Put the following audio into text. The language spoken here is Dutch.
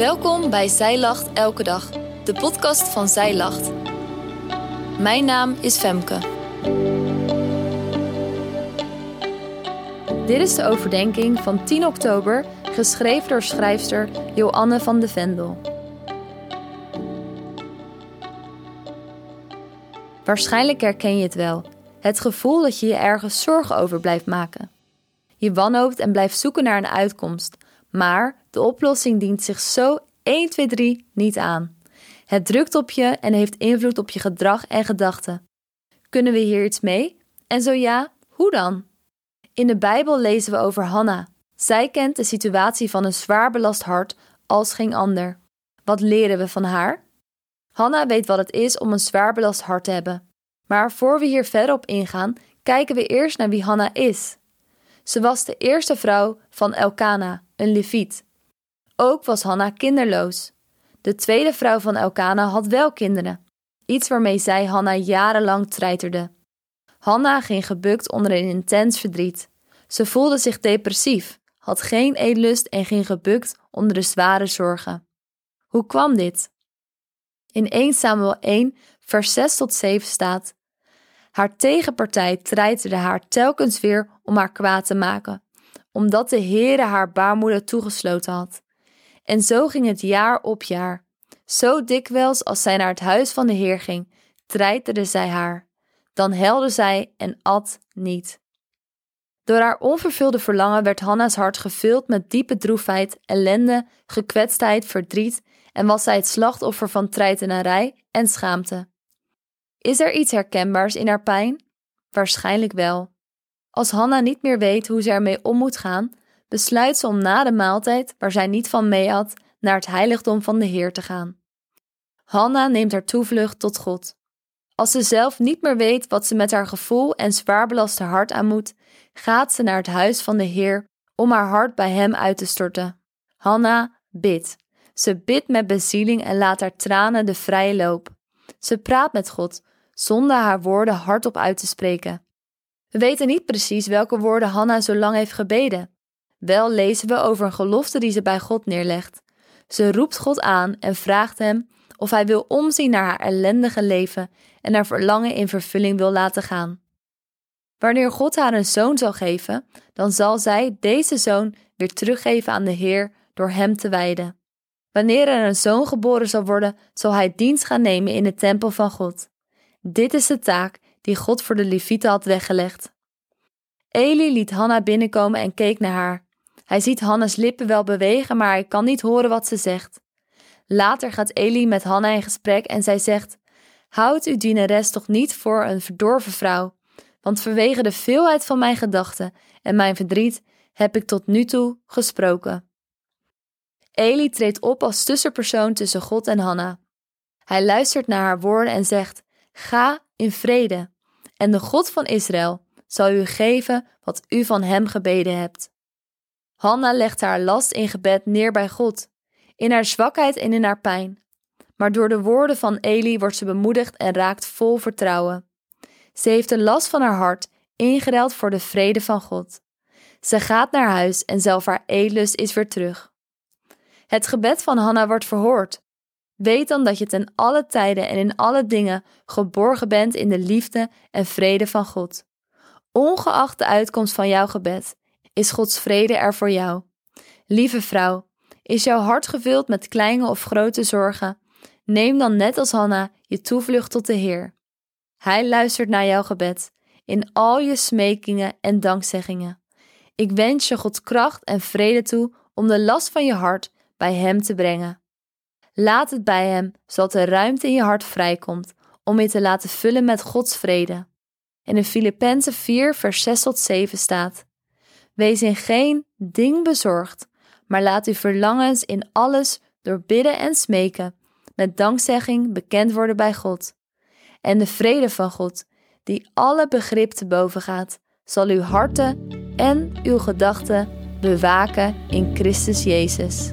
Welkom bij Zij Lacht Elke Dag, de podcast van Zij Lacht. Mijn naam is Femke. Dit is de overdenking van 10 oktober, geschreven door schrijfster Joanne van de Vendel. Waarschijnlijk herken je het wel. Het gevoel dat je je ergens zorgen over blijft maken. Je wanhoopt en blijft zoeken naar een uitkomst, maar de oplossing dient zich zo 1, 2, 3 niet aan. Het drukt op je en heeft invloed op je gedrag en gedachten. Kunnen we hier iets mee? En zo ja, hoe dan? In de Bijbel lezen we over Hanna. Zij kent de situatie van een zwaar belast hart als geen ander. Wat leren we van haar? Hanna weet wat het is om een zwaar belast hart te hebben. Maar voor we hier verder op ingaan, kijken we eerst naar wie Hanna is. Ze was de eerste vrouw van Elkana, een leviet. Ook was Hanna kinderloos. De tweede vrouw van Elkana had wel kinderen, iets waarmee zij Hanna jarenlang treiterde. Hanna ging gebukt onder een intens verdriet. Ze voelde zich depressief, had geen eetlust en ging gebukt onder de zware zorgen. Hoe kwam dit? In 1 Samuel 1, vers 6 tot 7 staat: Haar tegenpartij treiterde haar telkens weer om haar kwaad te maken, omdat de Heere haar baarmoeder toegesloten had. En zo ging het jaar op jaar. Zo dikwijls als zij naar het huis van de Heer ging, treiterde zij haar. Dan helde zij en at niet. Door haar onvervulde verlangen werd Hanna's hart gevuld met diepe droefheid, ellende, gekwetstheid, verdriet en was zij het slachtoffer van treitenarij en schaamte. Is er iets herkenbaars in haar pijn? Waarschijnlijk wel. Als Hanna niet meer weet hoe ze ermee om moet gaan, besluit ze om na de maaltijd, waar zij niet van mee had, naar het heiligdom van de Heer te gaan. Hanna neemt haar toevlucht tot God. Als ze zelf niet meer weet wat ze met haar gevoel en zwaar belaste hart aan moet, gaat ze naar het huis van de Heer om haar hart bij hem uit te storten. Hanna bidt. Ze bidt met bezieling en laat haar tranen de vrije loop. Ze praat met God, zonder haar woorden hardop uit te spreken. We weten niet precies welke woorden Hanna zo lang heeft gebeden. Wel lezen we over een gelofte die ze bij God neerlegt. Ze roept God aan en vraagt hem of hij wil omzien naar haar ellendige leven en haar verlangen in vervulling wil laten gaan. Wanneer God haar een zoon zal geven, dan zal zij deze zoon weer teruggeven aan de Heer door hem te wijden. Wanneer er een zoon geboren zal worden, zal hij dienst gaan nemen in de tempel van God. Dit is de taak die God voor de Levieten had weggelegd. Eli liet Hanna binnenkomen en keek naar haar. Hij ziet Hanna's lippen wel bewegen, maar hij kan niet horen wat ze zegt. Later gaat Eli met Hanna in gesprek en zij zegt: Houd uw dienares toch niet voor een verdorven vrouw, want vanwege de veelheid van mijn gedachten en mijn verdriet heb ik tot nu toe gesproken. Eli treedt op als tussenpersoon tussen God en Hanna. Hij luistert naar haar woorden en zegt: Ga in vrede, en de God van Israël zal u geven wat u van hem gebeden hebt. Hanna legt haar last in gebed neer bij God, in haar zwakheid en in haar pijn. Maar door de woorden van Eli wordt ze bemoedigd en raakt vol vertrouwen. Ze heeft de last van haar hart ingeruild voor de vrede van God. Ze gaat naar huis en zelf haar eetlust is weer terug. Het gebed van Hanna wordt verhoord. Weet dan dat je ten alle tijden en in alle dingen geborgen bent in de liefde en vrede van God. Ongeacht de uitkomst van jouw gebed, is Gods vrede er voor jou. Lieve vrouw, is jouw hart gevuld met kleine of grote zorgen? Neem dan net als Hanna je toevlucht tot de Heer. Hij luistert naar jouw gebed in al je smekingen en dankzeggingen. Ik wens je God kracht en vrede toe om de last van je hart bij Hem te brengen. Laat het bij Hem, zodat de ruimte in je hart vrijkomt om je te laten vullen met Gods vrede. En in Filippenzen 4, vers 6 tot 7 staat: Wees in geen ding bezorgd, maar laat uw verlangens in alles door bidden en smeken, met dankzegging bekend worden bij God. En de vrede van God, die alle begrip te boven gaat, zal uw harten en uw gedachten bewaken in Christus Jezus.